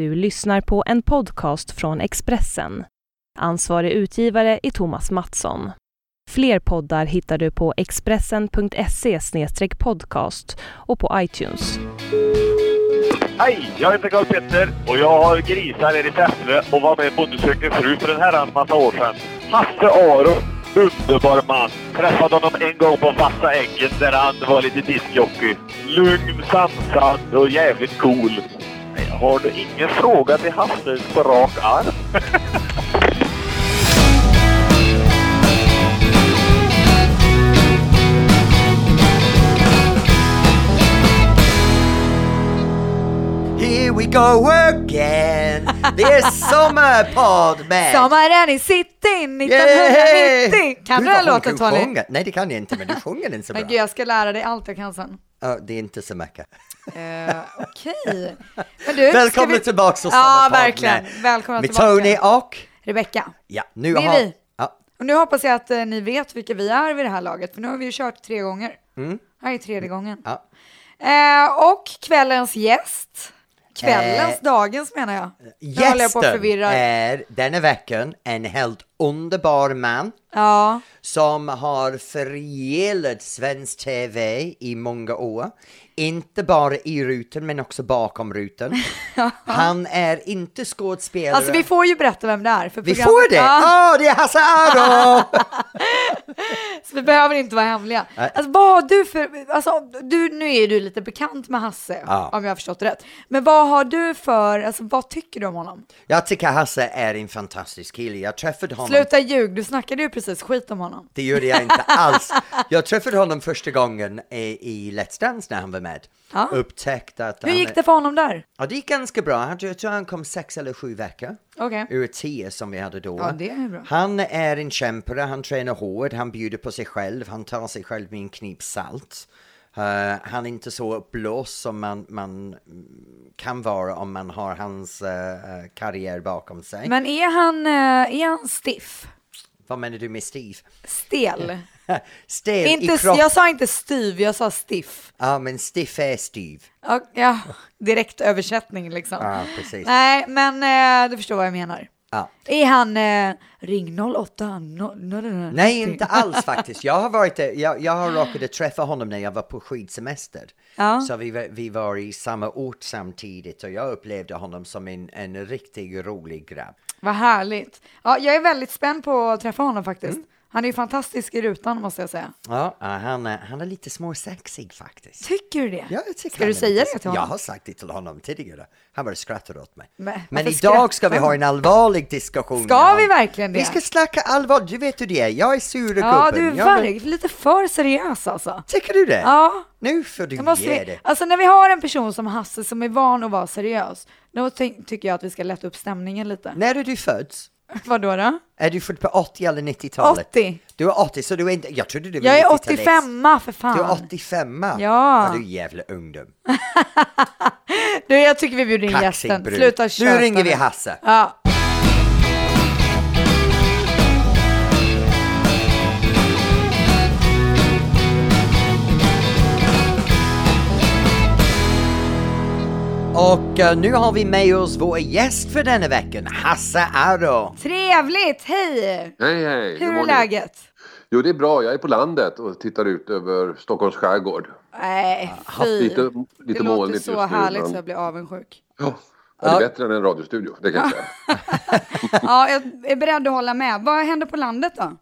Du lyssnar på en podcast från Expressen. Ansvarig utgivare är Thomas Mattsson. Fler poddar hittar du på expressen.se podcast och på iTunes. Hej, jag heter Karl Petter och jag har grisar här i Säffle och var med på Undersökning fru för en herrans massa år sedan. Hasse Aro, underbar man. Träffade honom en gång på Vassa Äggen där han var lite diskjockey. Lugn, sansad och jävligt cool. Har du ingen fråga till Hasse på rak arm? Here we go again! Det är sommarpodd med... Sommaren i city 1990! Yay! Kan Gud, du den vad hon låten kan Tony? sjunga. Nej det kan jag inte, men du sjunger den så bra. Men gud, jag ska lära dig allt jag kan sen. Ja, det är inte så mycket. Uh, Okej. Men du, ska Välkomna vi... tillbaka till Ja, verkligen. med- Välkomna Med tillbaka. Tony och... Rebecka. Ja, nu Det är har... vi. Ja, Och nu hoppas jag att eh, ni vet vilka vi är vid det här laget, för nu har vi ju kört tre gånger. Här är tredje gången. Mm. ja. Eh, och kvällens gäst. Kvällens, Eh, dagens menar jag. Nu håller jag på att Gästen förvirra. är denna veckan en helt underbar man Ja, som har förgällt svensk TV i många år. Inte bara i rutan men också bakom rutan. Han är inte skådespelare. alltså vi får ju berätta vem det är. För Vi programmet- får det? Ja. Åh, det är Hasse Aro! Så vi behöver inte vara hemliga. Alltså, vad har du för, alltså, du, nu är du lite bekant med Hasse, Ja. om jag har förstått det rätt. Men vad har du för, alltså, vad tycker du om honom? Jag tycker Hasse är en fantastisk kille. Jag träffade honom. Sluta ljug, du snackade ju precis skit om honom. Det gjorde jag inte alls. Jag träffade honom första gången i, i Let's Dance när han var med. Ja. Upptäckte att Hur han... gick det för honom där? Ja, det gick ganska bra. Han- Jag tror han kom sex eller sju veckor. Okej. Ur tio som vi hade då. Ja, det är bra. Han är en kämpare, han tränar hårt, han bjuder på sig själv, han tar sig själv med en knip salt. Eh, han är inte så uppblåst som man, man kan vara om man har hans eh, karriär bakom sig. Men är han, eh, är han stiff? Vad menar du med Steve? Stel? Stel i inte, kropp. jag sa inte styv, jag sa stiff. Ja, men stiff är Steve. Ja, Ja, direkt översättning liksom. Ja, precis. Nej, men du förstår vad jag menar. Ja. Är han eh, ring 08 no, no, no, Nej, inte alls faktiskt. Jag har varit där, jag, jag har råkat träffa honom när jag var på skidsemester. Ja. Så vi, var- vi var i samma ort samtidigt och jag upplevde honom som en, en riktigt rolig grabb. Vad härligt. Ja, jag är väldigt spänd på att träffa honom faktiskt. Mm. Han är ju fantastisk i rutan måste jag säga. Ja, han, är- han är lite småsexig faktiskt. Tycker du det? Ja, jag tycker Ska du säga det till honom? Jag har sagt det till honom tidigare. Han bara skrattar åt mig. Men Men idag ska vi ha en allvarlig diskussion. Ska vi verkligen det? Vi ska snacka allvar. Du vet hur det är. Jag är sura Ja, gubben. du är vill- verk- lite för seriös alltså. Tycker du det? Ja. Nu får du måste ge vi, det. alltså när vi har en person som Hasse som är van att vara seriös, då ty- tycker jag att vi ska lätta upp stämningen lite. När är du född? Vad då? Är du född på 80 eller 90-talet? 80. Du är 80, så du är inte... Jag trodde du var Jag är 90-talist. 85 för fan. Du är 85 Ja. Du är jävla ungdom. Du, jag tycker vi bjuder in Kaxig gästen. brud. Sluta Nu köta ringer vi Hasse. Ja. Och eh, nu har vi med oss vår gäst för denna veckan, Hasse Aro. Trevligt, hej! Hej, hej! Hur är läget? Jo, det är bra. Jag är på landet och tittar ut över Stockholms skärgård. Nej, fy. Lite, det lite låter molnigt så just nu, härligt men- så jag blir avundsjuk. Ja, det är bättre än en radiostudio, det kan jag säga. Ja, jag är beredd att hålla med. Vad händer på landet då?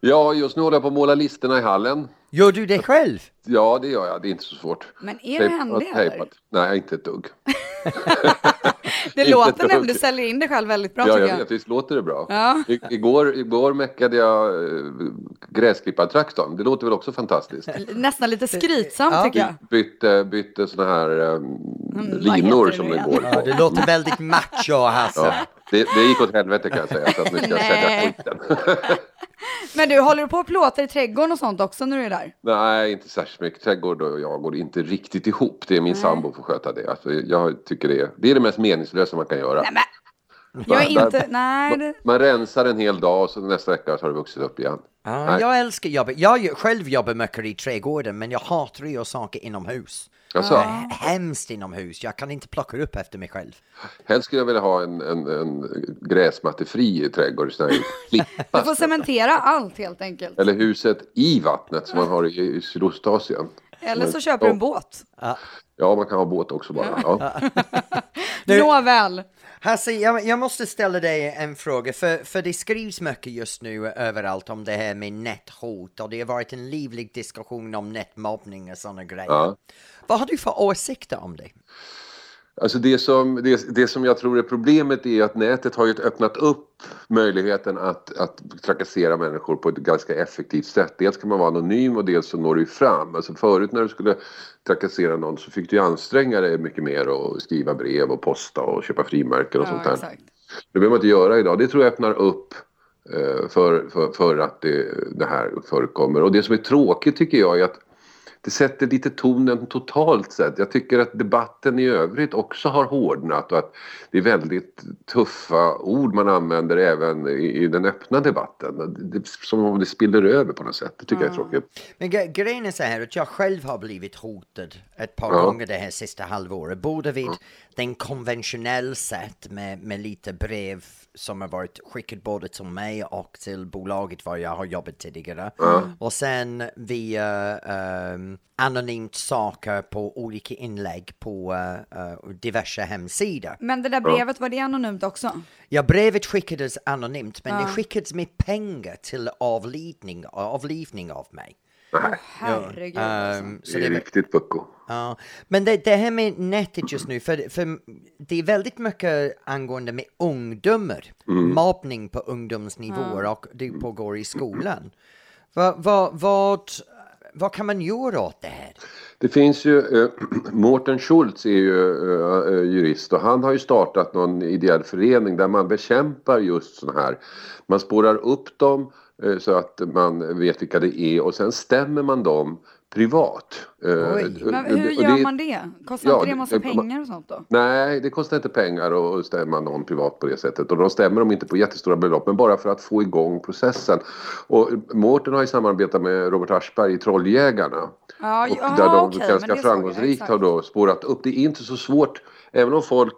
Ja, just nu håller jag på att måla listerna i hallen. Gör du det själv? Ja, det gör jag. Det är inte så svårt. Men är du Tejpat- händig tejpat. eller? Nej, inte ett dugg. Det låter nämligen, du säljer in dig själv väldigt bra Ja, tycker jag jag. vet. Visst låter det bra? Ja. I, igår, igår meckade jag äh, gräsklippartraktorn. Det låter väl också fantastiskt? Nästan lite skrytsamt Ja. tycker jag. Bytte, bytte såna här ähm, vad linor det som det går Ja, det låter väldigt macho, Hasse. Ja, det, det gick åt helvete kan jag säga, så att nu ska jag sälja skiten. Men du, håller du på att plåta i trädgården och sånt också när du är där? Nej, inte särskilt mycket. Trädgård och jag går inte riktigt ihop. Det är min sambo som får sköta det. Alltså, jag tycker det är, det är det mest meningslösa man kan göra. Nej, men. Jag är Där- inte, nej. Man rensar en hel dag och så nästa vecka så har det vuxit upp igen. Nej. jag älskar jobbet. Jag själv jobbar mycket i trädgården, men jag hatar att göra saker inomhus. Alltså, Hemskt inomhus, jag kan inte plocka upp efter mig själv. helst skulle jag vilja ha en, en, en gräsmattefri trädgård, Du får cementera allt helt enkelt. Eller huset i vattnet som man har i, i Sydostasien. Eller så köper du en båt. Ja, man kan ha båt också bara. Ja. Du- Nåväl. Hasse, jag, jag måste ställa dig en fråga, för, för det skrivs mycket just nu överallt om det här med näthot och det har varit en livlig diskussion om nätmobbning och sådana grejer. Ja. Vad har du för åsikter om det? Alltså det som, det, det som jag tror är problemet är att nätet har ju öppnat upp möjligheten att, att trakassera människor på ett ganska effektivt sätt. Dels kan man vara anonym och dels så når du fram. Alltså förut när du skulle trakassera någon så fick du anstränga dig mycket mer och skriva brev och posta och köpa frimärken och sånt Ja, där. exakt. Det behöver man inte göra idag. Det tror jag öppnar upp eh, för, för, för att det, det här förekommer. Och det som är tråkigt tycker jag är att det sätter lite tonen totalt sett. Jag tycker att debatten i övrigt också har hårdnat och att det är väldigt tuffa ord man använder även i, i den öppna debatten. Det, som om det spiller över på något sätt. Det tycker jag är tråkigt. Men gre- grejen är så här att jag själv har blivit hotad ett par Ja. gånger det här sista halvåret. Både vid den konventionell sätt med, med lite brev som har varit skickat både till mig och till bolaget var jag har jobbat tidigare. Och sen via ehm, anonymt saker på olika inlägg på eh, eh, diverse hemsidor. Men det där brevet, var det anonymt också? Ja, brevet skickades anonymt men det skickades med pengar till avlidning, avlivning av mig. Herregud alltså. Ehm, så Det är var- riktigt pucko. Ja, men det, det här med nätet just nu, för, för det är väldigt mycket angående med ungdomar, mobbning på ungdomsnivåer och det pågår i skolan. Vad, vad, vad, vad kan man göra åt det här? Det finns ju, eh, Mårten Schultz är ju eh, eh, jurist och han har ju startat någon ideell förening där man bekämpar just sådana här. Man spårar upp dem eh, så att man vet vilka det är och sen stämmer man dem privat. Eh, Oj. Men och hur gör det- man det? Kostar Ja, inte det massa det- pengar och sånt då? Nej, det kostar inte pengar att stämma någon privat på det sättet. Och de stämmer dem inte på jättestora belopp, men bara för att få igång processen. Och Mårten har ju samarbetat med Robert Aschberg i Trolljägarna. Ja, Och ja, där de okej, ganska jag, framgångsrikt exakt. har då spårat upp. Det är inte så svårt, även om folk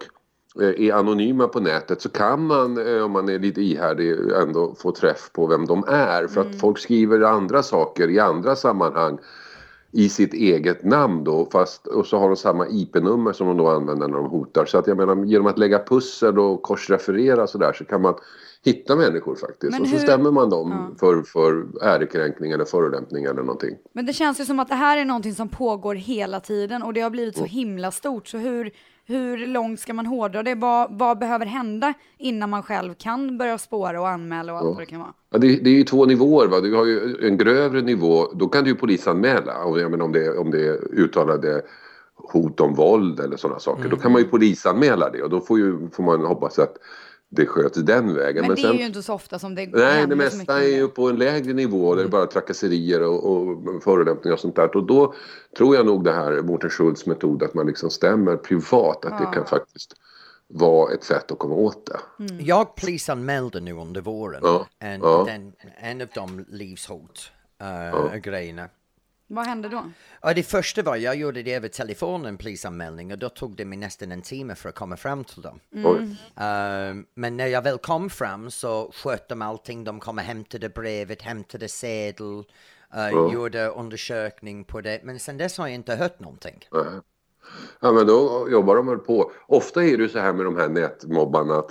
eh, är anonyma på nätet så kan man, eh, om man är lite ihärdig, ändå få träff på vem de är. För Mm. att folk skriver andra saker i andra sammanhang i sitt eget namn då fast och så har de samma IP-nummer som de då använder när de hotar. Så att jag menar genom att lägga pussel och korsreferera sådär så kan man hitta människor faktiskt. Men och så hur- stämmer man dem för, för ärekränkning eller förolämpning eller någonting. Men det känns ju som att det här är någonting som pågår hela tiden och det har blivit så himla stort. Så hur, hur långt ska man hårdra det? Vad, vad behöver hända innan man själv kan börja spåra och anmäla och allt vad det kan vara? Ja, det, det är ju två nivåer. Va? Du har ju en grövre nivå. Då kan du ju polisanmäla. Jag menar, om, det, om det är uttalade hot om våld eller sådana saker. Då kan man ju polisanmäla det. Och då får, ju, får man hoppas att det sköts den vägen. Men, det sen, är ju inte så ofta som det Nej, händer det mesta är ju på en lägre nivå där det bara är trakasserier och, och förolämpningar och sånt där. Och då tror jag nog det här Mårten Schultz metod att man liksom stämmer privat. Att det kan faktiskt vara ett sätt att komma åt det. Mm. Jag polisanmälde nu under våren Ja, en, ja. Den, en av de livshot uh, grejerna. Vad hände då? Ja, det första var, jag gjorde det över telefon, en polisanmälning, och då tog det mig nästan en timme för att komma fram till dem. Oj. Ehm, men när jag väl kom fram så sköt de allting, de kom och hämtade brevet, hämtade sedel, uh, gjorde undersökning på det, men sen dess har jag inte hört någonting. Nej. Ja men då jobbar de väl på. Ofta är det så här med de här nätmobbarna att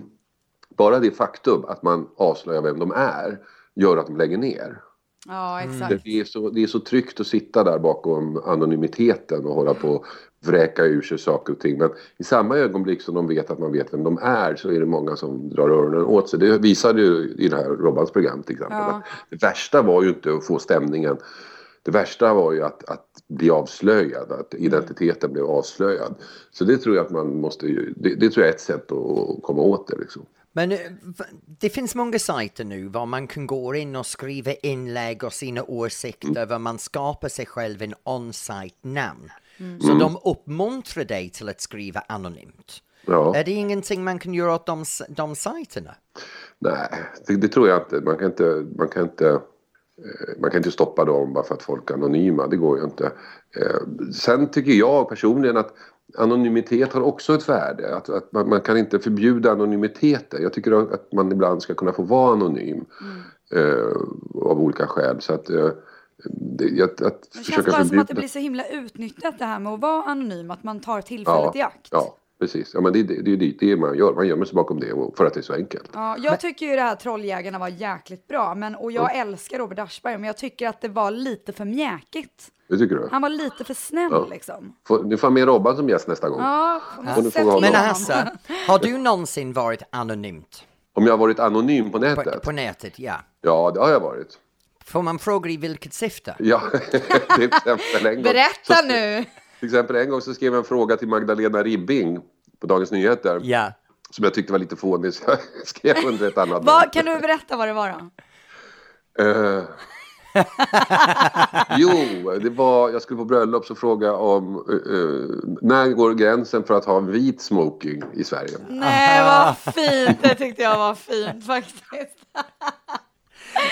bara det faktum att man avslöjar vem de är gör att de lägger ner. Ja, exakt. Det är, så, det är så tryggt att sitta där bakom anonymiteten och hålla på och vräka ur sig saker och ting. Men i samma ögonblick som de vet att man vet vem de är så är det många som drar öronen åt sig. Det visade ju i det här Robbans program till exempel. Ja. Att Det värsta var ju inte att få stämningen. Det värsta var ju att, att bli avslöjad, att identiteten blev avslöjad. Så det tror jag att man måste ju, det, det tror jag är ett sätt att komma åt det liksom. Men eh, det finns många sajter nu var man kan gå in och skriva inlägg och sina åsikter, var man skapar sig själv en on-site namn. Så de uppmuntrar dig till att skriva anonymt. Ja. Är det ingenting man kan göra åt de, de sajterna? Nej, det, det tror jag inte. Man kan inte, man kan inte eh, man kan inte stoppa dem bara för att folk är anonyma, det går ju inte. Eh, sen tycker jag personligen att anonymitet har också ett värde. Att, att man, man, kan inte förbjuda anonymiteten. Jag tycker att man ibland ska kunna få vara anonym mm. eh, av olika skäl. Så att, eh, det, jag, att det känns bara som att det blir så himla utnyttjat det här med att vara anonym, att man tar tillfället ja, i akt. Ja, precis. Ja, men det, det, det är det, det man gör. Man gömmer sig bakom det för att det är så enkelt. Ja, jag tycker ju det här Trolljägarna var jäkligt bra, men, och jag mm. älskar Robert Aschberg, men jag tycker att det var lite för mjäkigt. Det tycker du? Han var lite för snäll ja. liksom. Får, nu får jag med Robban som gäst nästa gång. Ja, ja. Men Hasse, har du någonsin varit anonymt? Om jag har varit anonym på nätet? På, på nätet, ja. Ja, det har jag varit. Får man fråga i vilket syfte? Ja, till exempel en gång. Berätta nu! Till exempel en gång så skrev jag en fråga till Magdalena Ribbing på Dagens Nyheter. Ja. Som jag tyckte var lite fånig så jag skrev under ett annat vad, Kan du berätta vad det var då? Uh, jo, det var, jag skulle på bröllop så fråga om uh, uh, när går gränsen för att ha vit smoking i Sverige? Nej, vad fint! Det tyckte jag var fint faktiskt.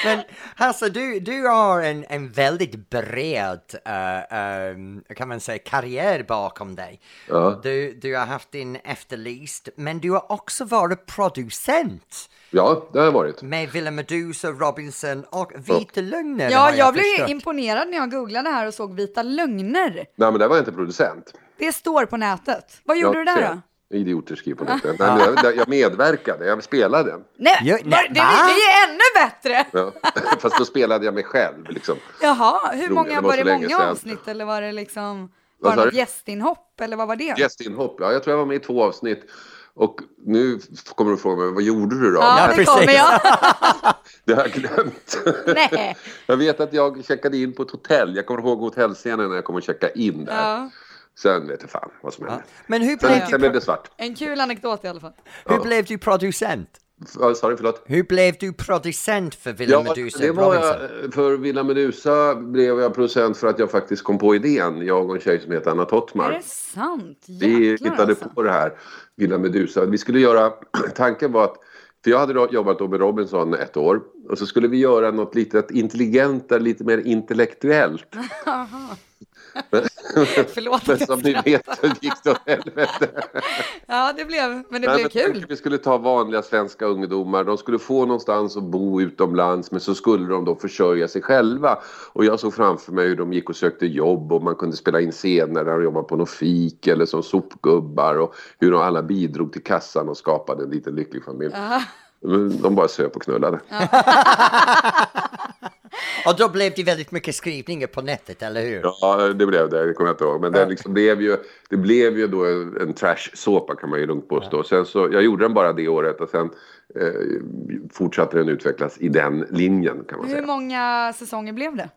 Men Hasse, du, du har en, en väldigt bred, uh, um, kan man säga, karriär bakom dig. Ja. Du, du har haft din Efterlyst, men du har också varit producent. Ja, det har jag varit. Med Villa Medusa, Robinson och Vita Lögner. Ja, jag, jag blev imponerad när jag googlade här och såg Vita Lögner. Nej, men där var jag inte producent. Det står på nätet. Vad gjorde ja, du där då? Idioter skriver på nätet. Men jag, jag medverkade, jag spelade. Nej, jag, nej det, det, är ännu bättre! Ja, fast då spelade jag mig själv. Liksom. Jaha, hur många, var, var det många sedan. avsnitt eller var det liksom bara något gästinhopp eller vad var det? Gästinhopp, ja jag tror jag var med i två avsnitt. Och nu kommer du fråga mig, vad gjorde du då? Ja, det kommer jag. det har jag glömt. Nej. jag vet att jag checkade in på ett hotell. Jag kommer ihåg hotellscenen när jag kom och checka in där. Ja. Sen vet jag fan vad som hände. Ja. Men hur blev, sen, blev det svart. En kul anekdot i alla fall. Hur ja. blev du producent? Sorry, förlåt. Hur blev du producent för Villa ja, Medusa det var jag, För Villa Medusa blev jag producent för att jag faktiskt kom på idén. Jag och en tjej som heter Anna Tottmar. Är det sant? Jäklar, Vi hittade alltså. på det här, Villa Medusa. Vi skulle göra, tanken var att för jag hade jobbat då med Robinson ett år och så skulle vi göra något lite intelligent, lite mer intellektuellt. Men, Förlåt men som ni vet så gick det åt helvete. Ja, det blev, men det Nej, blev men kul. Vi skulle ta vanliga svenska ungdomar. De skulle få någonstans att bo utomlands men så skulle de då försörja sig själva. Och jag såg framför mig hur de gick och sökte jobb och man kunde spela in scener där de jobbade på något fik eller som sopgubbar och hur de alla bidrog till kassan och skapade en liten lycklig familj. Aha. De bara söp och knullade. Och då blev det väldigt mycket skrivningar på nätet, eller hur? Ja, det blev det. Det kommer jag inte ihåg. Men det, liksom blev, ju, det blev ju då en trash-såpa kan man ju lugnt påstå. Ja. Sen så, jag gjorde den bara det året och sen eh, fortsatte den utvecklas i den linjen kan man Hur säga. Hur många säsonger blev det?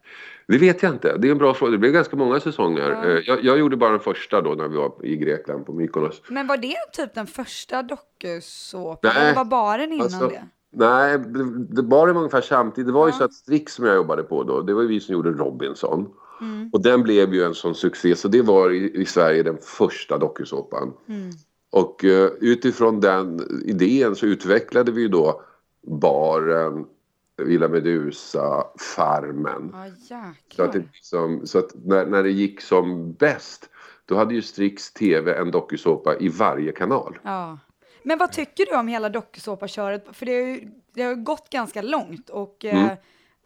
Det vet jag inte. Det är en bra fråga. Det blev ganska många säsonger. Ja. Eh, jag, jag, gjorde bara den första då när vi var i Grekland på Mykonos. Men var det typ den första dokusåpan? Eller var baren innan alltså, det? Nej, det, det var ungefär samtidigt. Det var ja. ju så att Strix som jag jobbade på då, det var vi som gjorde Robinson. Mm. Och den blev ju en sån succé så det var i, i Sverige den första dokusåpan. Mm. Och uh, utifrån den idén så utvecklade vi ju då baren Villa Medusa, Farmen. Oh, så att, det liksom, så att när, när det gick som bäst då hade ju Strix TV en dokusåpa i varje kanal. Ja. Men vad tycker du om hela dokusåpaköret? För det har ju det har gått ganska långt och eh, mm.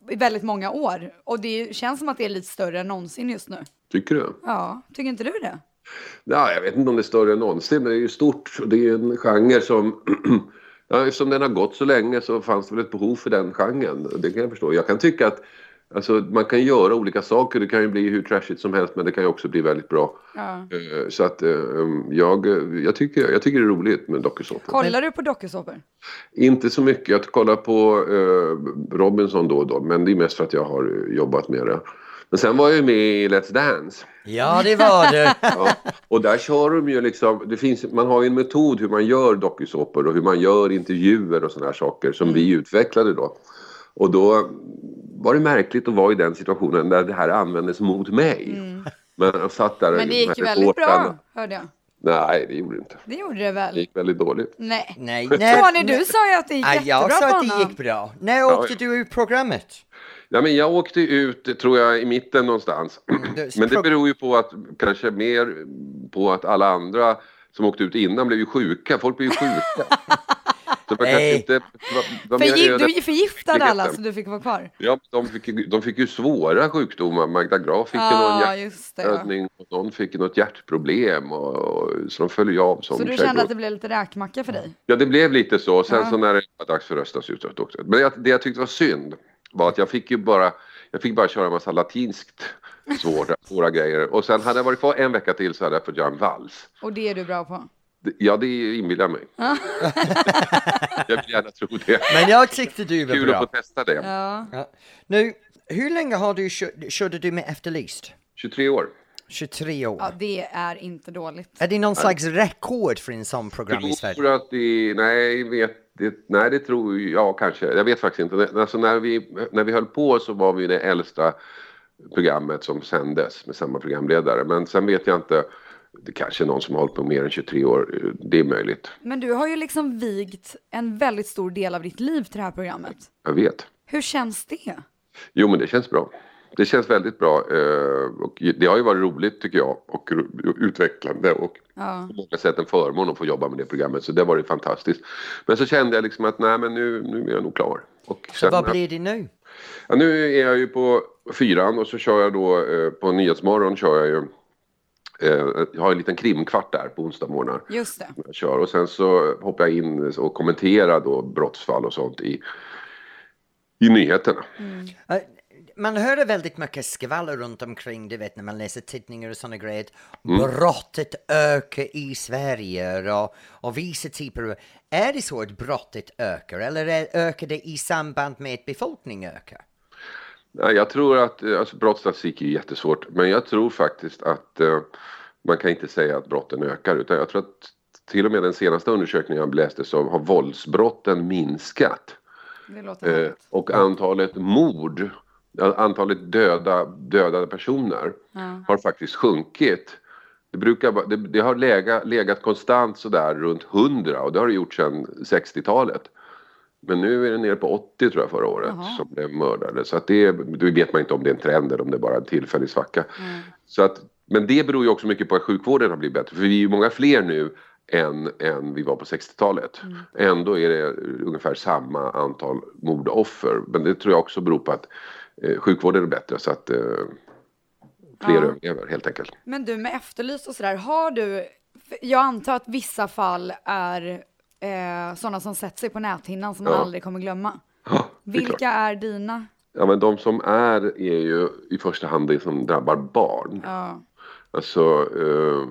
eh, väldigt många år. Och det känns som att det är lite större än någonsin just nu. Tycker du? Ja, tycker inte du det? Nej, jag vet inte om det är större än någonsin, men det är ju stort det är en genre som Ja, eftersom den har gått så länge så fanns det väl ett behov för den genren. Det kan jag förstå. Jag kan tycka att alltså, man kan göra olika saker. Det kan ju bli hur trashigt som helst men det kan ju också bli väldigt bra. Ja. Eh, så att eh, jag, jag, tycker, jag tycker det är roligt med dokusåpor. Kollar du på dokusåpor? Inte så mycket. Jag kollar på uh, Robinson då och då men det är mest för att jag har jobbat med det. Men sen var jag ju med i Let's Dance. Ja, det var du. ja, och där kör de ju liksom, det finns, man har ju en metod hur man gör dokusåpor och hur man gör intervjuer och sådana här saker som mm. vi utvecklade då. Och då var det märkligt att vara i den situationen där det här användes mot mig. Mm. Men jag satt där Men det gick ju väldigt bra, hörde jag. Nej, det gjorde det inte. Det gjorde det väl? Det gick väldigt dåligt. Nej. Nej, nej Tony, du sa ju att det gick nej, jättebra Jag sa att det gick bra. När åkte ja. du ur programmet? Ja, men jag åkte ut, tror jag, i mitten någonstans. Men det beror ju på att, kanske mer på att alla andra som åkte ut innan blev ju sjuka. Folk blev ju sjuka. Så man kanske Nej. inte... Förgif- öde- du förgiftade alla så du fick vara kvar. Ja, de fick, de fick ju svåra sjukdomar. Magda Graf fick någon just det. Ja. hjärtblödning och någon fick något hjärtproblem. Och, och, så de föll ju av som Så du kände att det blev lite räkmacka för dig? Ja, det blev lite så. Sen Ja. så när det var dags för röstas ut så också. Men jag, det jag tyckte var synd var att jag fick ju bara, jag fick bara köra en massa latinskt svåra, svåra grejer. Och sen hade jag varit kvar en vecka till så hade jag fått göra en vals. Och det är du bra på? Ja, det inbillar jag mig. jag vill gärna tro det. Men jag tyckte du var Kul att få bra. testa det. Ja. Ja. Nu, hur länge har du kört, körde du med Efterlyst? 23 år. 23 år. ja, det är inte dåligt. Är det någon slags rekord för en sån program i Jag Sverige? tror att det, nej, vet, det, nej, det tror jag kanske. Jag vet faktiskt inte. Alltså när vi, när vi höll på så var vi det äldsta programmet som sändes med samma programledare. Men sen vet jag inte. Det kanske är någon som har hållit på mer än 23 år. Det är möjligt. Men du har ju liksom vigt en väldigt stor del av ditt liv till det här programmet. Jag vet. Hur känns det? Jo, men det känns bra. Det känns väldigt bra. eh, Och det har ju varit roligt tycker jag och utvecklande och Ja. på många sätt en förmån att få jobba med det programmet. Så det var ju fantastiskt. Men så kände jag liksom att nej, men nu, nu är jag nog klar. Och Så vad blir det nu? Ja, nu är jag ju på fyran och så kör jag då eh, på Nyhetsmorgon kör jag ju eh, jag har en liten krimkvart där på onsdagsmorgnar. Just det. Jag kör och sen så hoppar jag in och kommenterar då brottsfall och sånt i, i nyheterna. Eh, Man hörde väldigt mycket skvaller runt omkring, du vet när man läser tidningar och sådana grejer. Brottet ökar i Sverige och, och vissa typer av... Är det så att brottet ökar eller är, ökar det i samband med att befolkningen ökar? Ja, jag tror att, eh, alltså brottsstatistik är jättesvårt, men jag tror faktiskt att eh, man kan inte säga att brotten ökar, utan jag tror att till och med den senaste undersökningen jag läste så har våldsbrotten minskat. Eh, och antalet mord, ja, antalet döda, dödade personer har faktiskt sjunkit. Det, brukar, det, det har legat, legat konstant sådär runt 100 och det har det gjort sedan 60-talet. Men nu är det nere på 80 tror jag förra året Jaha. som blev mördade. Så att det, då vet man inte om det är en trend eller om det är bara en tillfällig svacka. Så att, men det beror ju också mycket på att sjukvården har blivit bättre. För vi är ju många fler nu än, än vi var på 60-talet. Ändå är det ungefär samma antal mordoffer. Men det tror jag också beror på att eh, sjukvården är bättre så att eh, fler Ja. överlever helt enkelt. Men du med Efterlyst och sådär, har du, jag antar att vissa fall är eh, sådana som sätter sig på näthinnan som man Ja. aldrig kommer glömma. Ja, är klart. Vilka är dina? Ja, men de som är är ju i första hand det som drabbar barn. Ja, Alltså eh,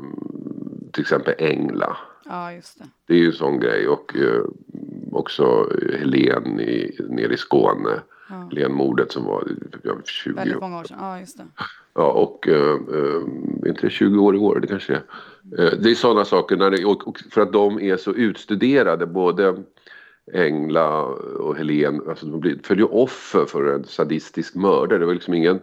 till exempel Engla. Ja just det. Det är ju en sån grej och eh, också Helen i, nere i Skåne. Ja. Helen-mordet som var ja, 20 Väldigt år. många år sedan. Ja, just det. Ja, och eh, eh, inte det 20 år i år? Det kanske är. Eh, det är sådana saker när det, och, och för att de är så utstuderade både Engla och Helen, alltså de blir, följer offer för en sadistisk mördare. Det var liksom ingen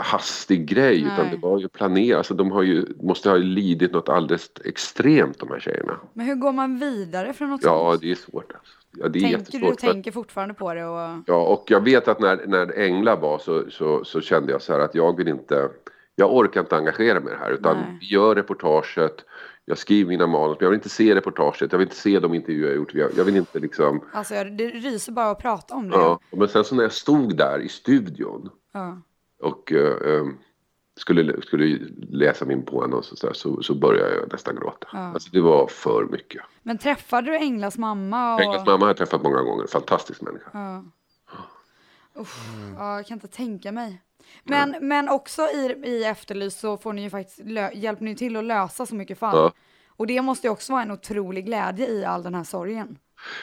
hastig grej utan Nej. det var ju planerat. Alltså de har ju, måste ha lidit något alldeles extremt de här tjejerna. Men hur går man vidare från något Ja, sånt? det är svårt. Alltså. Ja, det är Tänker jättesvårt. du tänker fortfarande på det och... Ja, och jag vet att när, när Engla var så, så, så kände jag så här att jag vill inte, jag orkar inte engagera mig i det här utan Nej. vi gör reportaget, jag skriver mina manus, men jag vill inte se reportaget, jag vill inte se de intervjuer jag gjort, jag, jag vill inte liksom, Alltså det ryser bara att prata om det. ja. Men sen så när jag stod där i studion Ja. Och eh, eh, skulle, skulle läsa min påannons och så, så, så började jag nästan gråta. Ja. Alltså det var för mycket. Men träffade du Englas mamma? Och... Englas mamma har jag träffat många gånger, fantastisk människa. Ja. Uff, ja, jag kan inte tänka mig. Men, men också i, i Efterlyst så får ni ju faktiskt hjälper ni till att lösa så mycket fall. Ja. Och det måste ju också vara en otrolig glädje i all den här sorgen.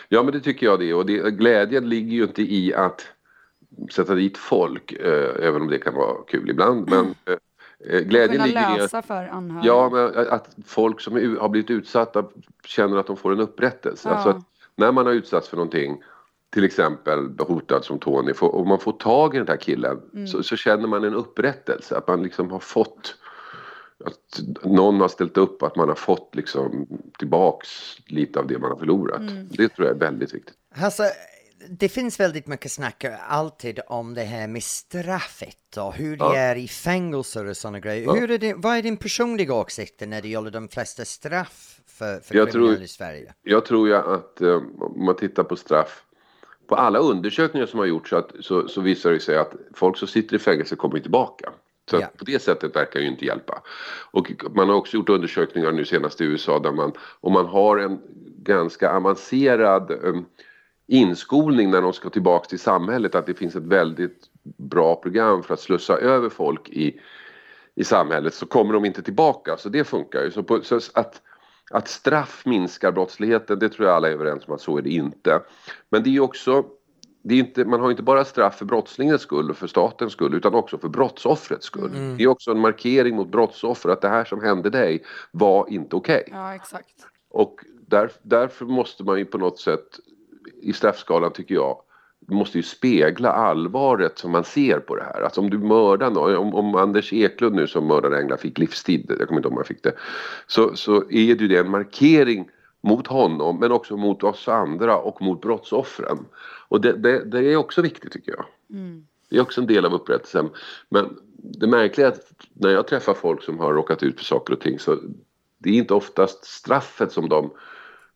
Ja, men det tycker jag det. Och det, glädjen ligger ju inte i att sätta dit folk, eh, även om det kan vara kul ibland. Men eh, eh, glädjen ligger i lösa att, för anhöriga. ja, men att folk som är, har blivit utsatta känner att de får en upprättelse. Ja. Alltså att när man har utsatts för någonting, till exempel hotad som Tony, får, och man får tag i den här killen Mm. så, så känner man en upprättelse. Att man liksom har fått att någon har ställt upp, att man har fått liksom tillbaks lite av det man har förlorat. Mm. Det tror jag är väldigt viktigt. Alltså, det finns väldigt mycket snack alltid om det här med straffet och hur det Ja. är i fängelser och sådana grejer. Ja. Hur är det, vad är din personliga åsikt när det gäller de flesta straff för, för Jag kriminella tror- i Sverige? Jag tror ju att eh, om man tittar på straff på alla undersökningar som har gjorts så, att, så, så visar det sig att folk som sitter i fängelse kommer tillbaka. Så Ja. på det sättet verkar ju inte hjälpa. Och man har också gjort undersökningar nu senast i USA där man, om man har en ganska avancerad eh, inskolning när de ska tillbaka till samhället, att det finns ett väldigt bra program för att slussa över folk i, i samhället så kommer de inte tillbaka. Så det funkar ju. Så, på, så att, att straff minskar brottsligheten, det tror jag alla är överens om att så är det inte. Men det är ju också, det är inte, man har inte bara straff för brottslingens skull och för statens skull utan också för brottsoffrets skull. Det är också en markering mot brottsoffer att det här som hände dig var inte okej. Ja, exakt. Och där, därför måste man ju på något sätt i straffskalan tycker jag måste ju spegla allvaret som man ser på det här. Alltså om du mördar någon, om, om Anders Eklund nu som mördade Engla fick livstid, jag kommer inte ihåg om han fick det, så, så är ju det en markering mot honom men också mot oss andra och mot brottsoffren. Och det, det, det är också viktigt tycker jag. Det är också en del av upprättelsen. Men det märkliga är att när jag träffar folk som har råkat ut för saker och ting så det är inte oftast straffet som de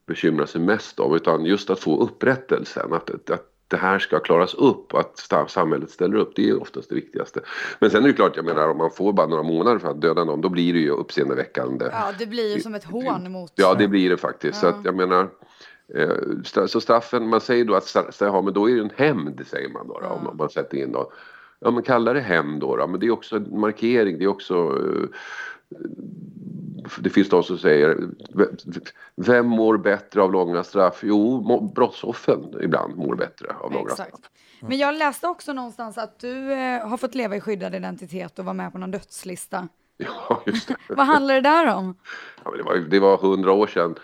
bekymrar sig mest om utan just att få upprättelsen. Att, att det här ska klaras upp, att samhället ställer upp. Det är oftast det viktigaste. Men sen är det klart, jag menar om man får bara några månader för att döda någon då blir det ju uppseendeväckande. Ja, det blir ju som ett hån mot... Ja, det blir det faktiskt. Så Ja. att jag menar, eh, så straffen, man säger då att ja, men då är det en hämnd, säger man då, då om man sätter in då. Ja, men kalla det hämnd då, då, men det är också en markering, det är också eh, det finns de som säger, vem mår bättre av långa straff? Jo, brottsoffren ibland mår bättre av långa straff. Exakt. Men jag läste också någonstans att du eh, har fått leva i skyddad identitet och var med på någon dödslista. Ja, just det. Vad handlar det där om? Ja, men det, var, det var hundra år sedan.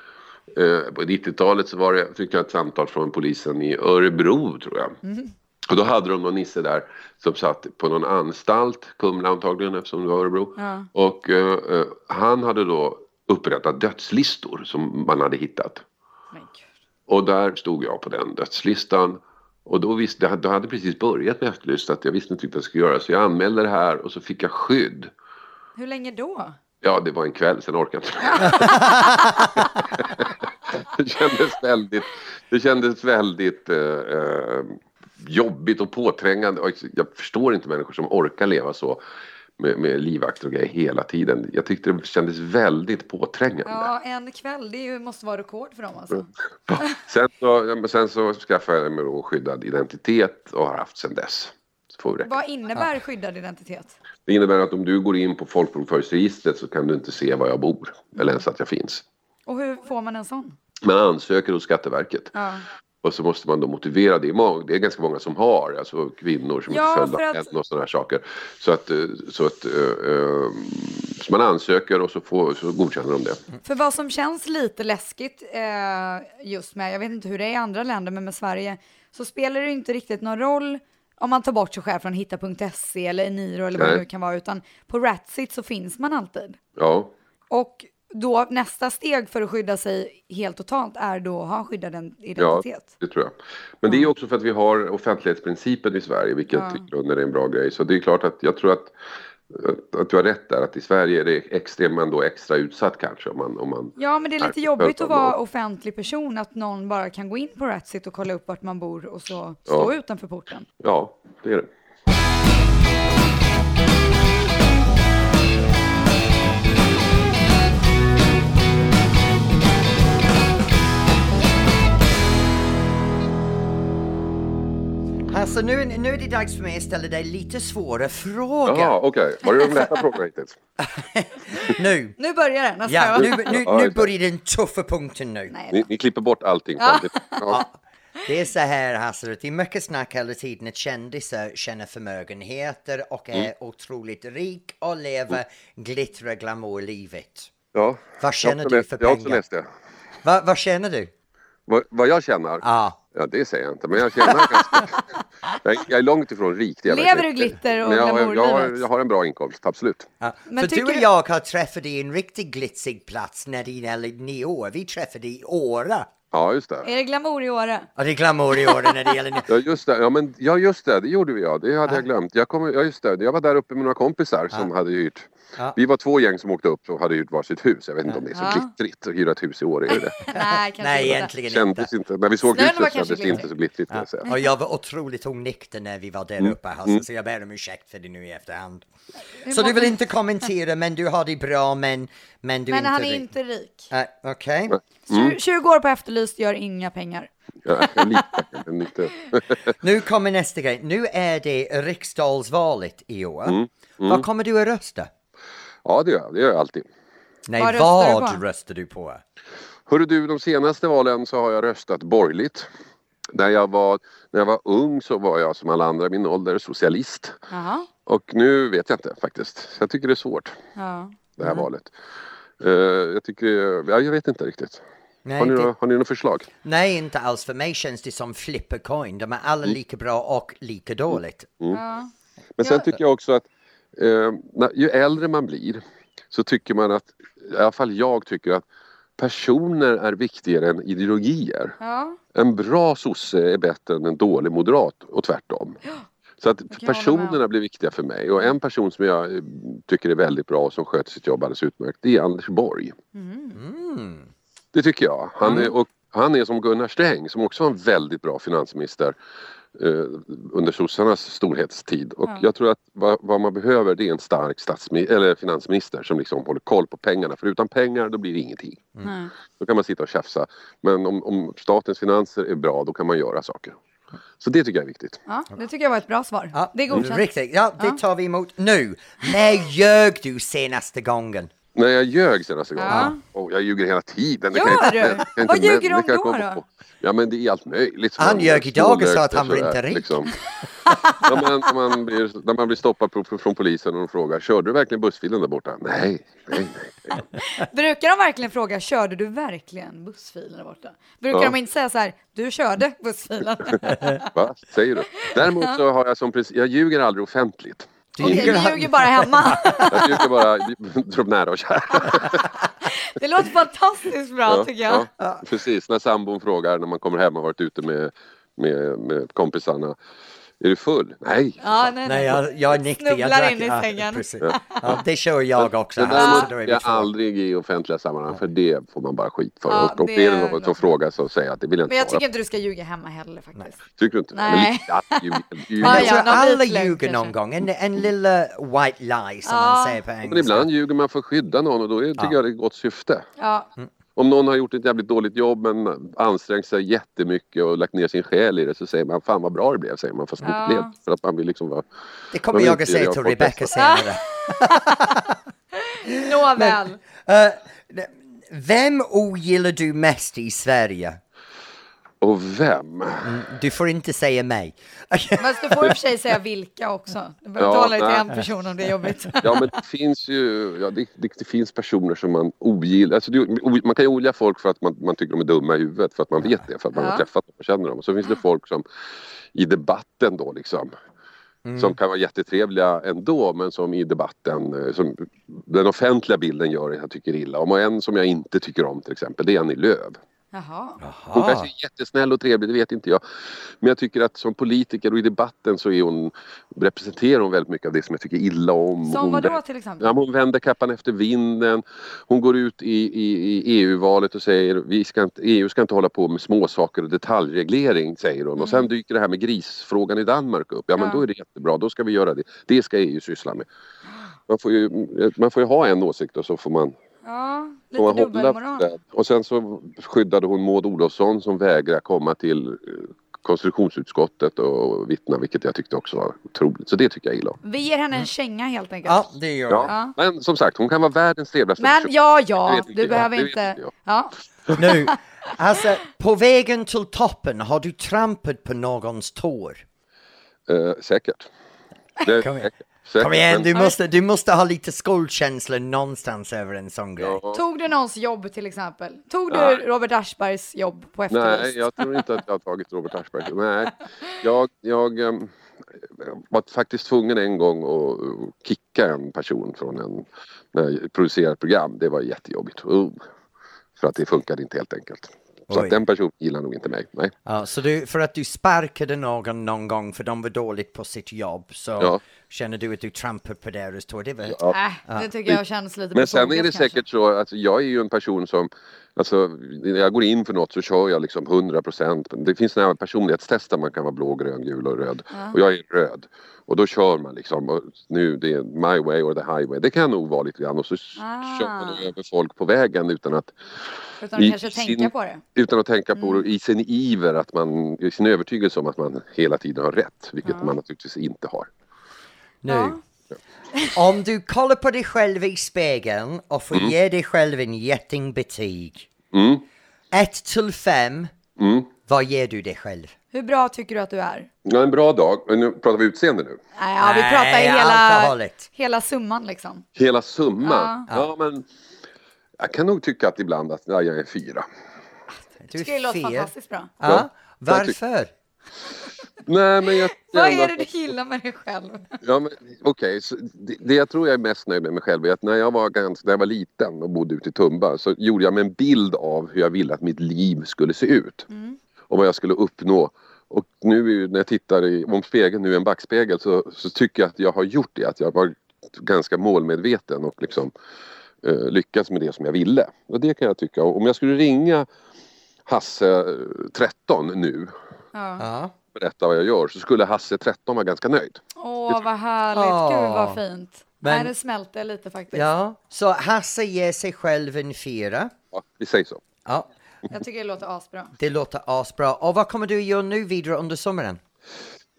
Eh, på 90-talet så var det, fick jag ett samtal från polisen i Örebro tror jag. Och då hade de någon nisse där som satt på någon anstalt, Kumla antagligen eftersom det var Örebro. Ja. Och eh, eh, han hade då upprättat dödslistor som man hade hittat. Och där stod jag på den dödslistan. Och då visste jag, då hade precis börjat med Efterlyst att jag visste inte vad jag skulle göra. Så jag anmälde det här och så fick jag skydd. Hur länge då? Ja, det var en kväll, sen orkade jag inte. det kändes väldigt, det kändes väldigt eh, eh, jobbigt och påträngande. Jag förstår inte människor som orkar leva så med, med livvakter och grejer hela tiden. Jag tyckte det kändes väldigt påträngande. Ja, en kväll, det ju, måste vara rekord för dem alltså. Sen, så, sen så skaffade jag mig skyddad identitet och har haft sen dess. Vad innebär skyddad identitet? Det innebär att om du går in på folkbokföringsregistret så kan du inte se var jag bor eller ens att jag finns. Och hur får man en sån? Man ansöker hos Skatteverket. Ja. Och så måste man då motivera. Det det är ganska många som har, alltså kvinnor som Ja, är födda att- och sådana här saker. Så att, eh, så att eh, eh, så man ansöker och så, får, så godkänner de det. För vad som känns lite läskigt just med, jag vet inte hur det är i andra länder, men med Sverige, så spelar det inte riktigt någon roll om man tar bort sig själv från hitta.se eller Eniro eller vad det Nej. nu kan vara, utan på Ratsit så finns man alltid. Ja, Och då nästa steg för att skydda sig helt totalt är då att ha en skyddad en- ja identitet. det tror jag. Men det är också för att vi har offentlighetsprincipen i Sverige, vilket Ja. i grunden är en bra grej. Så det är klart att jag tror att, att, att du har rätt där, att i Sverige är det extremt, men då extra utsatt kanske om man, om man Ja, men det är lite jobbigt att vara offentlig person, att någon bara kan gå in på Ratsit och kolla upp vart man bor och så stå Ja. utanför porten. Ja, det är det. Alltså nu, nu är det dags för mig att ställa dig lite svåra frågor. Jaha, okej. Var det de lätta frågorna hittills? Nu, Nu börjar det, nästa ja, nu, nu, nu börjar den tuffa punkten nu. Nej, Ni, ni klipper bort allting. Ja. Ja. Det är så här Hasse, det är mycket snack hela tiden att kändisar tjänar förmögenheter och är Mm. otroligt rik och lever glittra glamour-livet. Ja. Vad tjänar du för läst- Jag har också pengar? läst det. Va, vad tjänar du? Vad, vad jag tjänar? Ja. Ja, det säger jag inte. Men jag tjänar ganska... Jag, jag är långt ifrån rik. Det jag Lever du glitter och Men jag, har- jag, har, jag har en bra inkomst, absolut. Ja. Men för du tycker och du- jag har träffat i en riktigt glitsig plats när det gäller nio år. Vi träffade i Åra. Ja, just det. Är det glamour i Åre? Ja, det är glamour i år när det gäller... Ja just det, ja, men, ja just det, det gjorde vi ja. Det hade jag glömt. Jag, kom, ja, just det. jag var där uppe med några kompisar som hade hyrt. Ja. Vi var två gäng som åkte upp och hade hyrt varsitt hus. Jag vet inte om det är så Ja. glittrigt att hyra ett hus i år. Är det? Nej, kanske Nej, inte. egentligen inte. Kändes inte. När vi såg Snön huset kändes det inte så glittrigt säga. Och jag var otroligt onykter när vi var där Mm. uppe alltså, så jag ber om ursäkt för det nu i efterhand. Så du vill inte kommentera men du har det bra men, men du Men inte han är rik- inte rik. Nej, Okej. Mm. Tju- 20 år på Efterlyst gör inga pengar. Ja, lite. Nu kommer nästa grej. Nu är det riksdagsvalet i år. Mm. Vad kommer du att rösta? Ja det gör jag, det gör jag alltid. Nej, Vad röstar du vad röstar du på? Hörru du, de senaste valen så har jag röstat borgerligt. När jag var, när jag var ung så var jag som alla andra i min ålder socialist. Jaha. Och nu vet jag inte faktiskt. Så Jag tycker det är svårt Ja. det här valet. Eh, jag tycker, ja, jag vet inte riktigt. Nej, Har ni, det- några- har ni några förslag? Nej, inte alls. För mig känns det som flipper coin. De är alla Mm. lika bra och lika dåligt. Ja. Men sen Ja. tycker jag också att eh, när, ju äldre man blir så tycker man att, i alla fall jag tycker att personer är viktigare än ideologier. ja. En bra sosse är bättre än en dålig moderat och tvärtom. Så att personerna blir viktiga för mig och en person som jag eh, tycker är väldigt bra och som sköter sitt jobb alldeles utmärkt det är Anders Borg. Mm. Det tycker jag. Han är, och han är som Gunnar Sträng som också var en väldigt bra finansminister eh, under sossarnas storhetstid. Och Ja. jag tror att vad, vad man behöver det är en stark eller finansminister som liksom håller koll på pengarna. För utan pengar då blir det ingenting. Nej. Då kan man sitta och tjafsa. Men om, om statens finanser är bra då kan man göra saker. Så det tycker jag är viktigt. ja, det tycker jag var ett bra svar. Ja, Det är godkänt. Riktigt. Ja, det tar vi emot. Nu, när ljög du senaste gången? När jag ljög senaste gången. Ja. Oh, jag ljuger hela tiden. Det Gör du? inte- kan Vad inte- ljuger du om då, då? på. Ja men det är allt möjligt. Han man- ljög idag och sa att han sådär, inte rik. Liksom. Ja, men, när, man blir, när man blir stoppad på, från polisen och de frågar Körde du verkligen bussfilen där borta? Nej, nej, nej. nej. Brukar de verkligen fråga, körde du verkligen bussfilen där borta? Brukar Ja. de inte säga så här, du körde bussfilen? Va? Säger du? Däremot så har jag som princip, jag ljuger aldrig offentligt. Okej, du han- ljuger bara hemma. Jag ljuger bara nära och kära. Det låter fantastiskt bra tycker jag. ja, precis. När sambon frågar när man kommer hem och varit ute med, med, med kompisarna. Är du full? Nej. Ja, nej, Nej, jag, jag är nykter. Jag Snubblar drack- in i ja, sängen. Ja, det kör jag också. Det alltså, däremot jag aldrig i offentliga sammanhang för det får man bara skit för. Ja, och om det det är är någon som frågar så säger jag att det vill jag Men inte jag tycker inte du ska ljuga hemma heller faktiskt. Tycker du inte? Nej. Men ja. Ja, alla ljuger någon gång. En, en lilla white lie som Ja. man säger på engelska. Men ibland ljuger man för att skydda någon och då är, tycker Ja. jag det är ett gott syfte. Ja, Om någon har gjort ett jävligt dåligt jobb men ansträngt sig jättemycket och lagt ner sin själ i det så säger man fan vad bra det blev säger man fast det Ja. inte blev. För att man vill liksom vara... Det kommer jag att säga till Rebecca senare. nåväl. Eh, vem ogillar du mest i Sverige? Och vem? Du får inte säga mig. Fast du får i och för sig säga vilka också. Du behöver Ja, tala till nej. en person om det är jobbigt. Ja men det finns ju, ja, det, det, det finns personer som man ogillar. Alltså, det, o- man kan ju ogilla folk för att man, man tycker de är dumma i huvudet för att man vet det, för att man Ja. har träffat dem och känner dem. Och så finns det folk som i debatten då liksom som kan vara jättetrevliga ändå men som i debatten, eh, som den offentliga bilden gör jag tycker illa om. Och en som jag inte tycker om till exempel, det är Annie Lööf. Jaha. Hon kanske är jättesnäll och trevlig, det vet inte jag. Men jag tycker att som politiker och i debatten så är hon, representerar hon väldigt mycket av det som jag tycker illa om. Som hon, vadå till exempel? Ja, hon vänder kappan efter vinden. Hon går ut i, i, i EU-valet och säger vi ska inte, EU ska inte hålla på med småsaker och detaljreglering säger hon. Och sen dyker det här med grisfrågan i Danmark upp. Ja men Mm. Ja. då är det jättebra, då ska vi göra det. Det ska EU syssla med. Man får ju, man får ju ha en åsikt och så får man Ja, lite dubbelmoral. Och sen så skyddade hon Maud Olofsson som vägrar komma till eh, konstitutionsutskottet och vittna vilket jag tyckte också var otroligt. Så det tycker jag illa om. Vi ger henne en känga helt enkelt. Ja, det gör Ja. jag. Ja. Men som sagt, hon kan vara världens trevligaste Men person. ja, ja, du jag. behöver inte... Ja. Nu, alltså på vägen till toppen, har du trampat på någons tår? Eh, säkert. Det, säkert. Säkert. Kom igen, Men- du måste, du måste ha lite skuldkänsla någonstans över en sån grej. Ja. Tog du någons jobb till exempel? Tog du Nej. Robert Aschbergs jobb på Efterlyst? Nej, jag tror inte att jag har tagit Robert Aschberg. Nej, jag, jag ehm, var faktiskt tvungen en gång att kicka en person från en när jag producerade program. Det var jättejobbigt. Uh, för att det funkade inte helt enkelt. Så Oj. att den personen gillar nog inte mig. Nej. Ja, så du, för att du sparkade någon någon gång för de var dåligt på sitt jobb så Ja. Känner du att du trampar på deras tår? Det var... Ja. Äh, det tycker jag känns lite Men sen är det kanske. säkert så att jag är ju en person som Alltså, när jag går in för något så kör jag liksom 100 procent. Det finns sådana här personlighetstester man kan vara blå, grön, gul och röd. Och jag är röd. Och då kör man liksom. Nu det är my way or the highway. Det kan nog vara lite grann. Och så Ah. kör man över folk på vägen utan att, Utan att kanske sin- tänka på det. utan att tänka på Mm. det i sin iver att man, i sin övertygelse om att man hela tiden har rätt. Vilket man naturligtvis inte har. Nu, Ja. om du kollar på dig själv i spegeln och får ge dig själv en jättingbetyg. Mm. 1 till 5, Mm. vad ger du dig själv? Hur bra tycker du att du är? Ja, en bra dag. Men nu pratar vi utseende nu. Nej, ja, vi pratar i Nej, hela, hela summan liksom. Hela summan? Ja. men jag kan nog tycka att ibland att ja, jag är en fyra. Du tycker det låter fantastiskt bra. Ja, Ja, varför? Nej, men jag... Vad är det du gillar med dig själv? Ja, men okej, så det, det jag tror jag är mest nöjd med mig själv är att när jag var, ganska, när jag var liten och bodde ute i Tumba så gjorde jag mig en bild av hur jag ville att mitt liv skulle se ut. Och vad jag skulle uppnå. Och nu när jag tittar i, om spegeln nu är en backspegel så, så tycker jag att jag har gjort det. Att jag var ganska målmedveten och liksom eh, lyckats med det som jag ville. Och det kan jag tycka. Och om jag skulle ringa Hasse eh, 13 nu Ja. Berätta vad jag gör så skulle Hasse 13 vara ganska nöjd. Åh, vad härligt. Åh. Gud, vad fint. Men- Nej, det smälter lite faktiskt. ja, så Hasse ger sig själv en fyra. Ja, vi säger så. Ja, Jag tycker det låter asbra. det låter asbra. Och vad kommer du göra nu vidare under sommaren?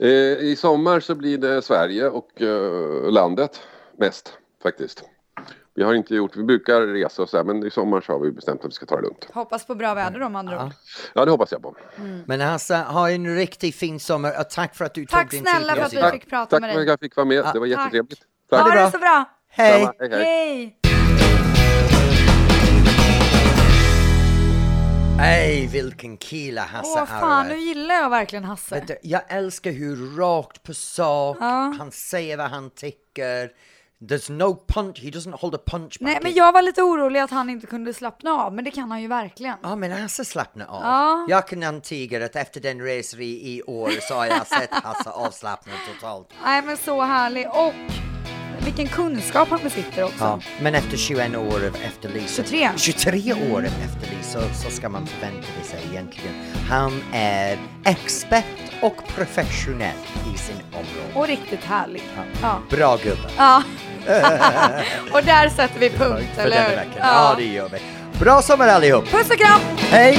Eh, I sommar så blir det Sverige och eh, landet mest faktiskt. Vi har inte gjort, vi brukar resa och så här, men i sommar så har vi bestämt att vi ska ta det lugnt. Hoppas på bra väder då med andra ord. Ja, det hoppas jag på. Men Hasse, ha en riktigt fin sommar och tack för att du Tack tog din snälla tid. för att vi fick prata Tack med för att dig. jag fick vara med, det var tack. jättetrevligt. Ha Tack. det bra. det så bra. Hej! Hej, hej. Hej! Hej, vilken kille Hasse Åh fan, nu gillar jag verkligen Hasse. Du, Jag älskar hur rakt på sak, Ja. han säger vad han tycker. There's no punch, he doesn't hold a punch back. Nej, men jag var lite orolig att han inte kunde slappna av, men det kan han ju verkligen. Ja, men Hasse slappnar av. Ja. Jag kan antyga att efter den resan i, i år så har jag sett Hasse avslappnad totalt. Nej, men så härlig. Och vilken kunskap han besitter också. Ja, men efter 21 år av efterlysa. 23. 23 år av efterlysa så, ska man förvänta sig egentligen. Han är expert och professionell i sin område. Och riktigt härlig. Ja. Bra gubbe. ja. och där sätter vi punkt, eller hur? veckan. Ja, det gör vi. Bra sommar allihop! Puss och kram! Hej!